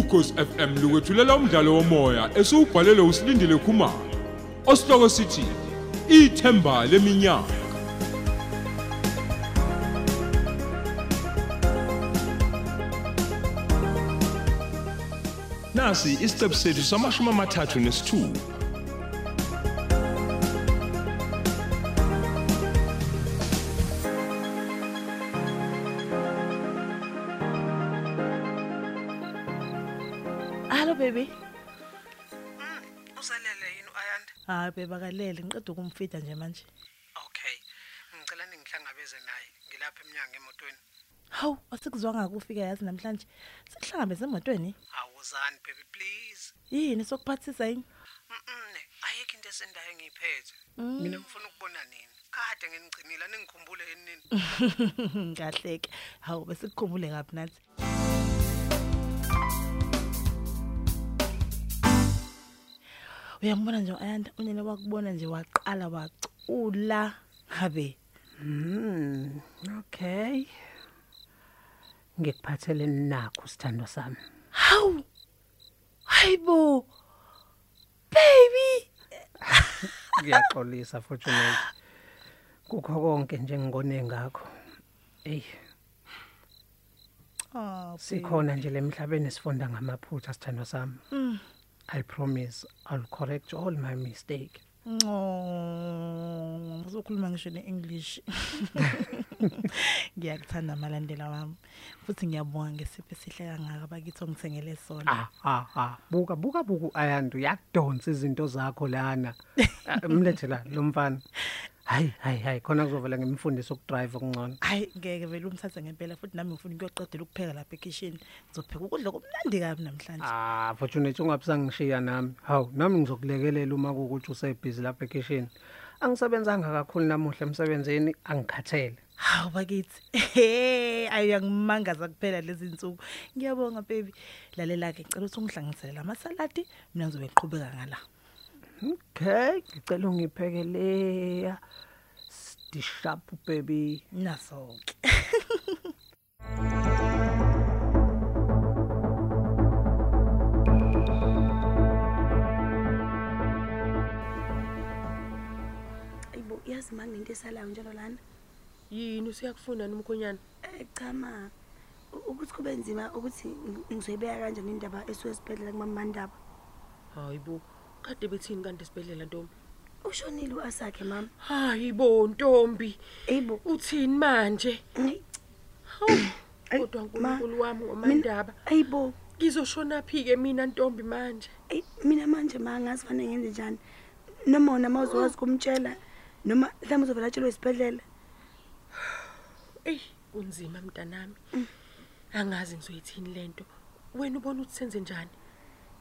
ukhosi FM lukwethulela umdlalo womoya esiubhalelwe usilindile Khumalo. Osihloko sithi ithemba leminyaka. Nasi isiqebu sethu samashumi amathathu nesithupha Hayi beba kalele ngiqeda ukumfida nje manje. okay ngicela ningihlangabeze naye ngilapha eminyango emotweni Hawu asikuzwanga ukufika yazi namhlanje. Sikuhlangabeze emotweni. awuzani baby please Yini sokuphathisa yini? mm ayikho into esendayo engiyiphethe mina ngifuna ukubona nini kade nginigcinile ningikhumbule yini nini Kahleke. Hawu bese kukhumbule kabi nathi. Uyambona nje ayanda unyene wakubona nje waqala wacula habe. mm okay ngikuphathele nakho sithando sami Hawu. Hayibo. Baby. ngiyaxolisa fortunate kukho konke nje ngikone ngakho ey Oh, sikhona nje lemhlabeni sifunda ngamaphutha sithando sami Mm. I promise i'll correct all my mistake Oh, uzokhuluma ngisho neEnglish. Ngiyakuthanda malandela wami. Futhi ngiyabonga ngesipho esihle kangaka bakithi ongithengele sona. ah ah ah buka buka buku ayandu yakudonsa izinto zakho lana Ah, mlethela lo mfana hayi hayi hayi khona kuzovela ngimfundisa ukudrive okungcono Hayi ngeke vele umthathe ngempela futhi nami ngifuna ukuyoqedela ukupheka lapha ekitchen. Ngizopheka ukudla komnandi kabi namhlanje. ah fortunate ungabisangishiya nami hawu nami ngizokulekelela uma kuukuthi usebhizi lapha ekitchen angisebenzanga kakhulu namuhla emsebenzini angikhathele Hawu bakithi. Hey, ayangimangaza kuphela lezi insuku. Ngiyabonga baby. Lalela ke ngicela ukuthi ungihlanganisele lamasaladi mina ngizobe ngiqhubeka ngala. Okay ngicela ungipheke leya disharp baby Naso ke. Ayibo yazi manje into esalayo njalo lana. yini usiyakufuna nomkhonyana Eh cha ma u- ukuthi kube nzima ukuthi ng- ngizoyibeka kanjani indaba esuesibhedlela kumamandaba. hayibo kade bethini kanti esibhedlela ntombi? Ushonile uasakhe mama. hayibo ntombi. Ayibo uthini manje? Ngi- hawu Ayi, kodwa ma, unkulunkulu wami mina- wamandaba Ayibo ngizoshona phi-ke mina ntombi manje? Ey, mina manje mangazi fanele ngenze njani. Noma wona mawuzowazi kumtshela noma mhlawumbe uzovela atshelwe isibhedlela. eyi kunzima mntanami. Angazi ngizoyithini lento wena ubona ukuthi senze njani?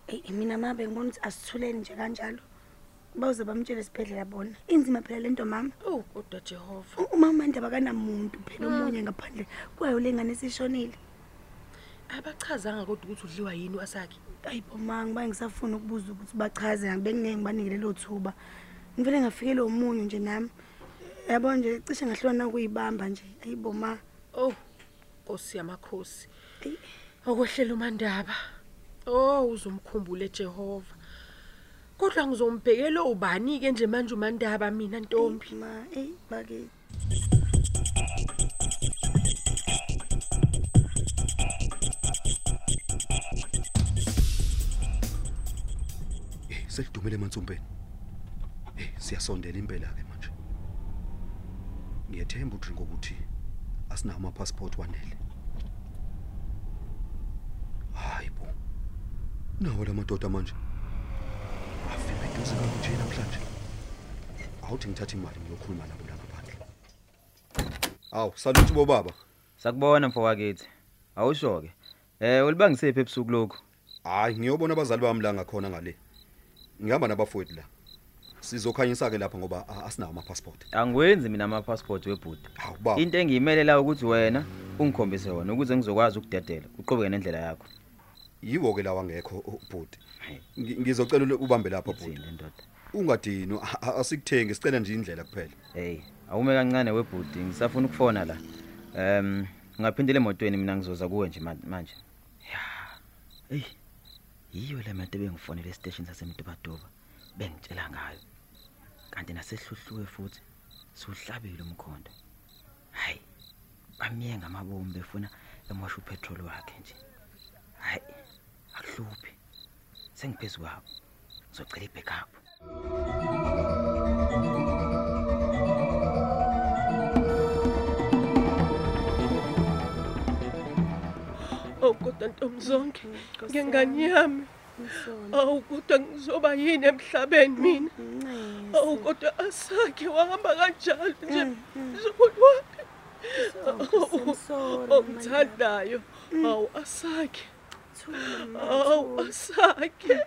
Ey mina mabe ngibona ukuthi asithuleni nje kanjalo. Bawuze bamtshele isibhedlela bona. Inzima phela lento mama. oh kodwa jehova. U- Uma amandaba kanamuntu phela omunye ngaphandle. Kwayo lengane esishonile. abachazanga kodwa ukuthi udliwa yini wasakhe ayibo ma ngiba ngisafuna ukubuza ukuthi bachaze bengingeke ngibanike lelo thuba. Ngivele ngafikele omunye nje nami. Yabo nje cishe ngahlona ukuyibamba nje. Ayibo ma. Oh nkosi yamakhosi. Eyi. okwehlela umandaba. Oh uzomkhumbule jehova kodwa ngizombhekela ubani-ke nje manje umandaba mina ntombi ma eyi bakithi Eh selidumele emansumpeni. Eh siyasondela impela ke manje. Ngiyethemba uDrinko ukuthi asinawo ama passport wanele. Hayibo. Nawo lamadoda manje. Afike eduze kakuthi namhlanje. Awuthi ngithatha imali ngiyokhuluma nabo la ngaphandle. Aw, saluthi bo baba. Sakubona mfokakithi. Awusho ke. Eh ulibangisephi ebusuku lokho? Hayi, ngiyobona abazali bami la ngakhona ngale. Ngihamba nabafowethu la. Sizokhanyisa ke lapha ngoba a- asinawo ama passport. Angwenzi mina ama passport webhuti. Hawu baba. Into engiyimele la ukuthi wena ungikhombise wona ukuze ngizokwazi ukudedela. Uqhubeke nendlela yakho. Yiwo ke lawa ngekho ubhuti. Ngi- Ngizocela ule- ubambe lapha bhuti. Uthini ndoda? Ungadini a- a- asikuthengi sicela nje indlela kuphela. Hey, awume kancane webhuti ngisafuna ukufona la. Ehm, ungaphindela emotweni mina ngizoza kuwe nje ma- manje. Ya. Ey. Yiyo le muntu bengifonele estation sasemdubaduba bengitshela ngayo. Kanti nasehluhluwe futhi siuhlabile umkhondo. Hayi. Bamiye ngamabomu befuna emosha upetrol wakhe nje. Hayi. Akuhluphi. Sengiphezulu kwabo. Ngizocela ibackup. Awu kodwa ntombi zonke ngengane yami. Awu kodwa ngizoba yini emhlabeni mina? Awu kodwa asakhe wahamba kanjalo nje. Zokwenza wapi? Ongithandayo. Awu asakhe. Awu asakhe.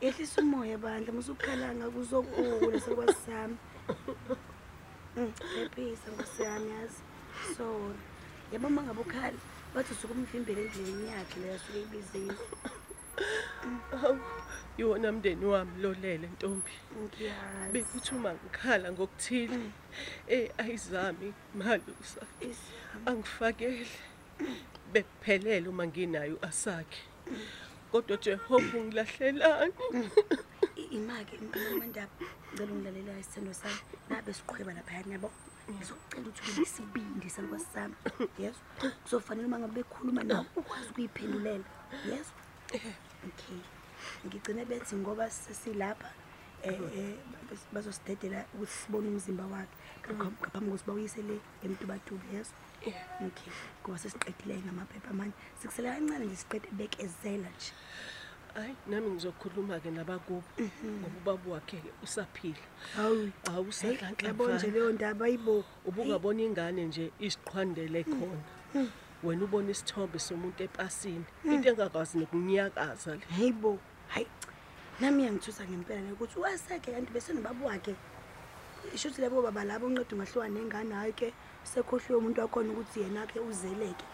Ehlisa umoya bandla musukhalanga kuzokula sekwasami. Mm, Phephisa ngosiyami yazi. Sorry. Yabo mangabe ukhala bathi usuke umvimbele endleleni yakhe leyo asuke ibizile. Awu yona mndeni wami lolele ntombi. Ngiyazi. Bekuthi uma ngikhala ngokuthile. Eh ayizami malusa. Angifakele. Bekuphelele uma nginayo asakhe. Kodwa Jehova ungilahlelani. I- imake mandaba ngicela ungilalela isithando sami. Nabe siqhweba lapha yabo ngizokucela ukuthi ube isibindi salikwasami yeso kuzofanele uma ngabe bekhuluma nawe ukwazi ukuyiphendulela. Yeso okay. Ngigcine bethi ngoba sesilapha eh eh, bas- bazosidedela ukuthi sibone umzimba wakhe. Ngaphambi ngaphambi kokuthi bawuyise le emtubatuba yeso okay. Ngoba sesiqedile ngamaphepha manje? Sikusela kancane nje siqede bekezela nje. Hayi nami ngizokhuluma ke nabakubo ngoba ubaba wakhe ke usaphila. hawu. Awu yabo nje usadlanhla. leyo ndaba ayibo Ubungabona ingane nje isiqhwandele khona. Wena ubona isithombe somuntu epasini. Into engakwazi nokunyakaza le. hayibo hayi nami iyangithusa ngempela nokuthi wasakhe kanti bese nobaba wakhe isho ukuthi labo baba labo unceda ungahluka nengane hayi ke sekhohliwe umuntu wakhona ukuthi yena ke uzeleke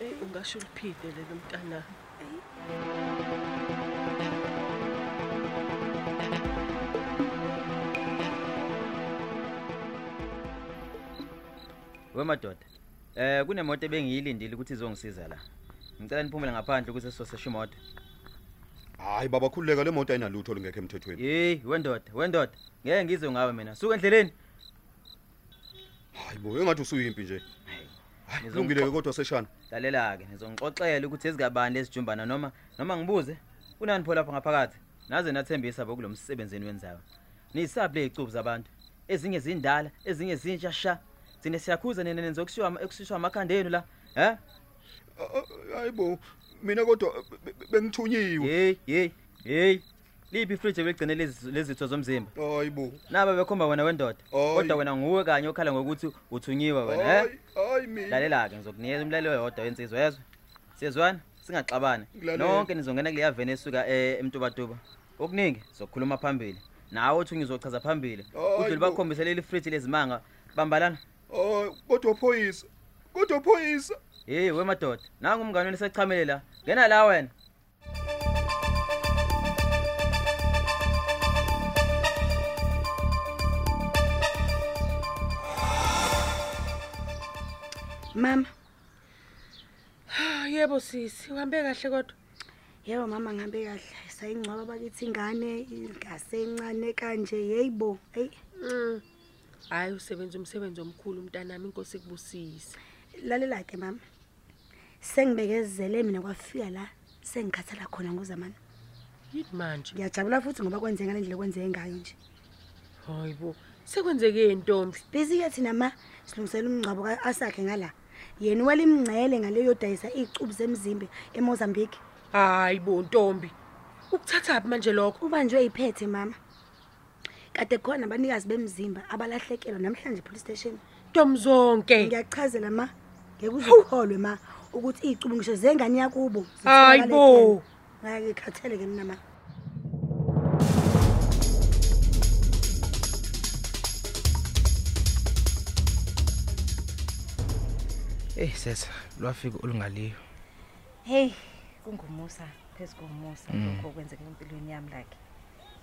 Eh ungasho uliphide lelo mntana. Wemadoda. Eh kunemoto ebengiyilindile ukuthi izongisiza la. Ngicela niphumele ngaphandle ukuthi sisoseshe imoto. Hayi baba khululeka le moto ayinalutho olungekho emthethweni. Hey, wendoda, wendoda. Ngeke ngizwe ngawe mina. Suka endleleni. Hayi bo engathi usuyimpi nje. Hayi Ngizongixo- kulungile kodwa seshana. Lalela ke, ngizongixoxela ukuthi ezigabani ezijumbana noma noma ngibuze. Kunani pho lapha ngaphakathi? Naze nathembisa bokulo msebenzini wenzayo. Niyisabi lezicubu zabantu. Ezinye zindala, ezinye zintsha sha. Sine siyakhuza nene nenza okushiywa ekusishwa amakhandeni la. He? Hayi bo mina kodwa be- be- bengithunyiwe. Hey, hey, hey. Liphi fridge eligcine lezi lezitho zomzimba? Hayi bo. Naba bekhomba wena wendoda. Hayi. Kodwa wena nguwe kanye okhala ngokuthi uthunyiwe wena, he? Hayi hayi mina. Lalela ke ngizokunikeza umlalelo oyodwa wensizwa yezwe. Siyezwana? Singaxabana. Ngilalela. Nonke nizongena kuleya vene esuka eh, emtubatuba. Okuningi sokukhuluma phambili. Nawe uthi ngizochaza phambili. Hayi Udlule bo. bakhombise leli fridge lezimanga. Bambalana. Hayi kodwa phoyisa. Kodwa phoyisa. Hey we madoda. Nangu umngane wena sechamele la. Ngena la wena. mama Ah yebo sisi, uhambe kahle kodwa. yebo mama ngihambe kahle sayingcwaba bakithi ingane ingasencane kanje yeyibo hey Mm. Hayi usebenza umsebenzi omkhulu mntanami inkosi kubusise. lalela ke mama sengibekezele mina kwafika la sengikhathala khona ngozamani Yini manje? ngiyajabula futhi ngoba kwenzeka ngendlela kwenzeke ngayo nje Hayibo. Sekwenzeke intombi. busy ke thina ma silungisela umngcwabo ka- asakhe ngala yena wela imngcele ngaleyo dayisa icubu zemzimbe eMozambique Hayibo ntombi. Ukuthatha manje lokho? ubanjwe iphethe mama kade khona abanikazi bemzimba abalahlekelwa namhlanje police station Ntombi zonke. ngiyachazela ma ngeke uzukholwe ma ukuthi icubu ngisho zengane yakubo zitholakala Hayibo. ekhaya. ngikhathele ke mina ma Hey sesa, lwafika olungaliyo. Hey, kungumusa phezu komusa lokho kwenzeka empilweni yami like.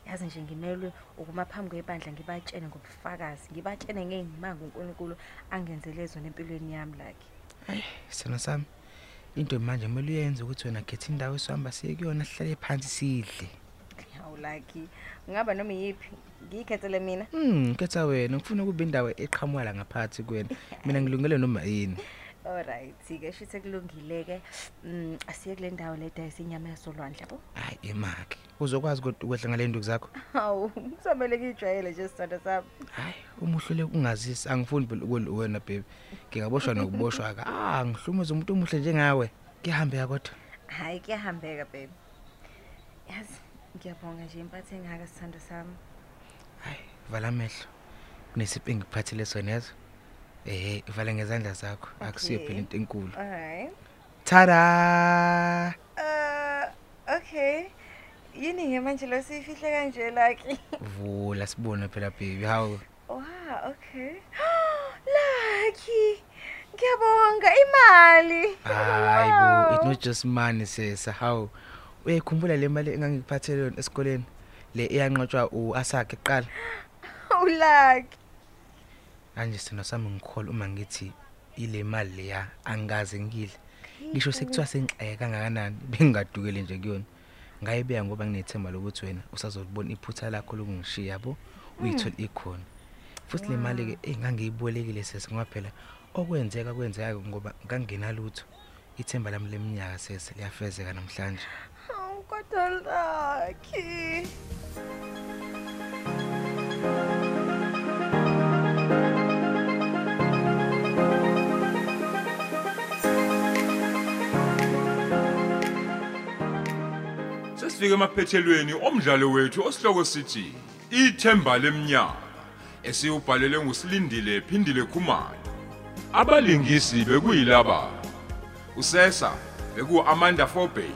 Yazi nje ngimelwe ukuma phambi kwebandla ngibatshene ngobufakazi, ngibatshene ngeyimanga uNkulunkulu angenzele zona empilweni yami like. Hayi, sena sami. Into manje kumele uyenze ukuthi wena khetha indawo esihamba siye kuyona sihlale phansi sidle hawu lucky ngaba noma yiphi ngiyikhethele mina Hmm, khetha wena ngifuna ukuba indawo eqhamuka ngaphansi kuwena. Mina ngilungele noma yini. alright ke shithe kulungile-ke um asiye kule ndawo le dayisa inyama yasolwandle yabo Hayi emake. Uzokwazi kodwa ukwehla ngale nduku zakho? hawu kuzomele ngiyijwayele nje sithando sami Hayi, uma uhlule ukungazisi angifuni phela ukudla wena baby. Ngingaboshwa nokuboshwa ka. Ah, ngihlumuza umuntu omuhle njengawe. Kuyahambe kodwa. hhayi kuyahambeka baby yazi ngiyabonga nje impatho engaka sithando sami Hayi, vala amehlo. Kunesipho engikuphathele sona yazo. Eh, vala ngezandla zakho. Akusiyo phela into enkulu. alright Tada! uh, okay yini-ke manje lo siyifihle kanje lucky Vula sibone phela baby. Hawu. wow okay lucky ngiyabonga imali Hayi Wow. bo, it's not just money sesa. How? Uyakhumbula le mali engangikuphathele yona esikoleni? Le iyanqotshwa uAsakhe kuqala. ulucky Manje sina sami ngikhola uma ngithi ile mali leya angaze ngidle. Ngisho sekuthiwa sengixeke kangakanani bengingadukele nje kuyona. Ngayibeka ngoba nginethemba lokuthi wena usazolibona iphutha lakho lokungishiya yabo uyithola ikhona. Futhi le mali ke engangiyibolekile sesa ngoba phela okwenzeka kwenzeka ngoba nganginalutho. Ithemba lami leminyaka sesa liyafezeka namhlanje. Oh, kodwa lucky. Sesifike emaphethelweni omdlalo wethu osihloko sithi ithemba leminyaka esiyubhalele ngusilindile phindile Khumalo. Abalingisi bekuyilaba. Usesa beku Amanda Forbey,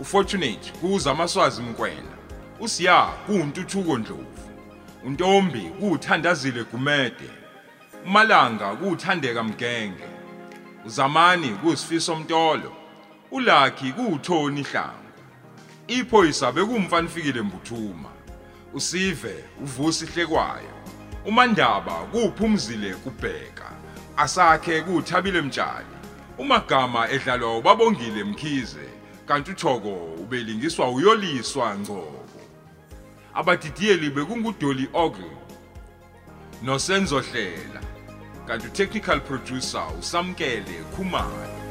uFortunate kuzamaswazi Mkwena, uSiya kuuntuthuko Ndlovu, uNtombi kuuthandazile Gumede, uMalanga kuuthandeka Mgenge, uZamani kusifiso Mtolo, uLucky kuuthoni Hlangu. Iphoyisa bekumfanifikile Mbuthuma. Usive uvusi hlekwayo. uMandaba kuphumzile kubheka asakhe kuthabile mtshali umagama edlalwa ubabongile mkhize kanti uthoko ubelingiswa uyoliswa ngcobo abadidiyeli bekungudoli ogle nosenzo hlela kanti technical producer usamkele khumalo.